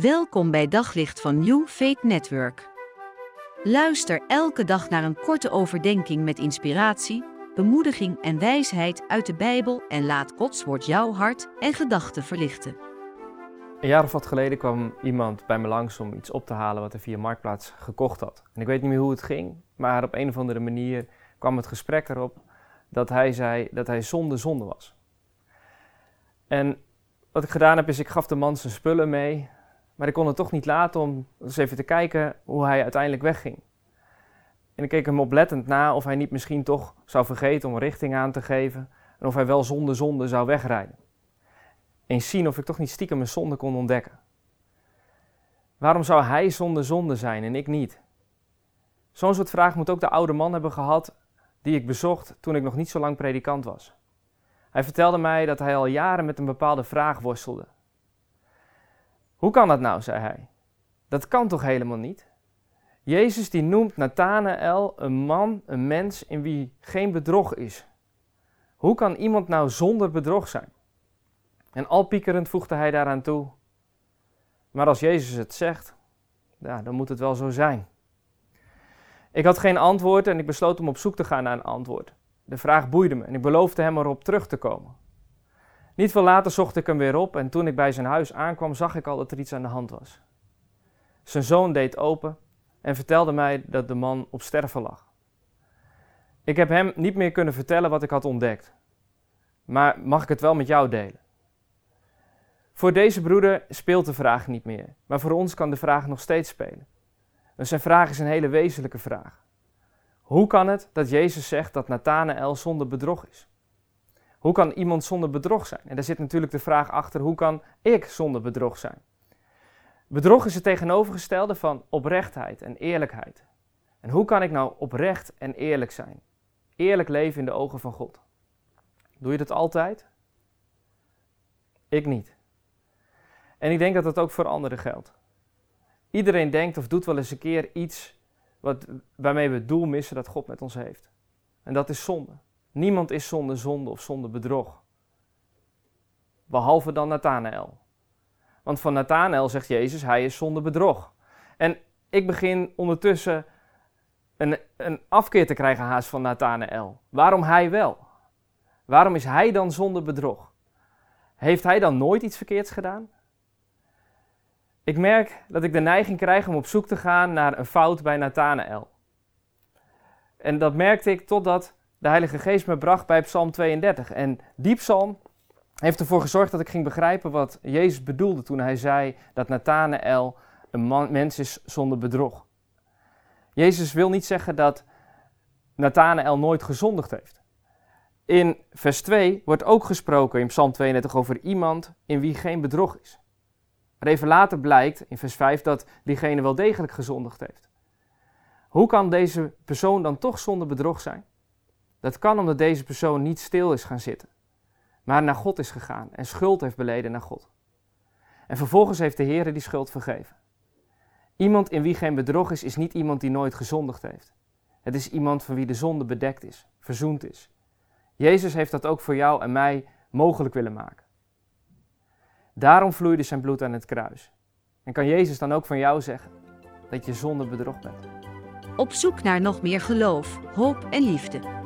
Welkom bij Daglicht van New Faith Network. Luister elke dag naar een korte overdenking met inspiratie, bemoediging en wijsheid uit de Bijbel en laat Gods woord jouw hart en gedachten verlichten. Een jaar of wat geleden kwam iemand bij me langs om iets op te halen wat hij via Marktplaats gekocht had. En ik weet niet meer hoe het ging, maar op een of andere manier kwam het gesprek erop dat hij zei dat hij zonde zonde was. En wat ik gedaan heb is, ik gaf de man zijn spullen mee, maar ik kon het toch niet laten om eens even te kijken hoe hij uiteindelijk wegging. En ik keek hem oplettend na of hij niet misschien toch zou vergeten om richting aan te geven en of hij wel zonder zonde zou wegrijden. Eens zien of ik toch niet stiekem mijn zonde kon ontdekken. Waarom zou hij zonder zonde zijn en ik niet? Zo'n soort vraag moet ook de oude man hebben gehad die ik bezocht toen ik nog niet zo lang predikant was. Hij vertelde mij dat hij al jaren met een bepaalde vraag worstelde. Hoe kan dat nou, zei hij. Dat kan toch helemaal niet? Jezus die noemt Nathanael een man, een mens in wie geen bedrog is. Hoe kan iemand nou zonder bedrog zijn? En al piekerend voegde hij daaraan toe: Maar als Jezus het zegt, ja, dan moet het wel zo zijn. Ik had geen antwoord en ik besloot om op zoek te gaan naar een antwoord. De vraag boeide me en ik beloofde hem erop terug te komen. Niet veel later zocht ik hem weer op en toen ik bij zijn huis aankwam, zag ik al dat er iets aan de hand was. Zijn zoon deed open en vertelde mij dat de man op sterven lag. Ik heb hem niet meer kunnen vertellen wat ik had ontdekt, maar mag ik het wel met jou delen? Voor deze broeder speelt de vraag niet meer, maar voor ons kan de vraag nog steeds spelen. Dus zijn vraag is een hele wezenlijke vraag. Hoe kan het dat Jezus zegt dat Nathanael zonder bedrog is? Hoe kan iemand zonder bedrog zijn? En daar zit natuurlijk de vraag achter: hoe kan ik zonder bedrog zijn? Bedrog is het tegenovergestelde van oprechtheid en eerlijkheid. En hoe kan ik nou oprecht en eerlijk zijn? Eerlijk leven in de ogen van God. Doe je dat altijd? Ik niet. En ik denk dat dat ook voor anderen geldt. Iedereen denkt of doet wel eens een keer iets wat, waarmee we het doel missen dat God met ons heeft. En dat is zonde. Niemand is zonder zonde of zonder bedrog. Behalve dan Nathanael. Want van Nathanael zegt Jezus, hij is zonder bedrog. En ik begin ondertussen een, een afkeer te krijgen haast van Nathanael. Waarom hij wel? Waarom is hij dan zonder bedrog? Heeft hij dan nooit iets verkeerds gedaan? Ik merk dat ik de neiging krijg om op zoek te gaan naar een fout bij Nathanael. En dat merkte ik totdat de Heilige Geest me bracht bij Psalm 32. En die psalm heeft ervoor gezorgd dat ik ging begrijpen wat Jezus bedoelde toen hij zei dat Nathanael een man, mens is zonder bedrog. Jezus wil niet zeggen dat Nathanael nooit gezondigd heeft. In vers 2 wordt ook gesproken in Psalm 32 over iemand in wie geen bedrog is. Maar even later blijkt in vers 5 dat diegene wel degelijk gezondigd heeft. Hoe kan deze persoon dan toch zonder bedrog zijn? Dat kan omdat deze persoon niet stil is gaan zitten, maar naar God is gegaan en schuld heeft beleden naar God. En vervolgens heeft de Heer die schuld vergeven. Iemand in wie geen bedrog is, is niet iemand die nooit gezondigd heeft. Het is iemand van wie de zonde bedekt is, verzoend is. Jezus heeft dat ook voor jou en mij mogelijk willen maken. Daarom vloeide zijn bloed aan het kruis. En kan Jezus dan ook van jou zeggen dat je zonder bedrog bent? Op zoek naar nog meer geloof, hoop en liefde.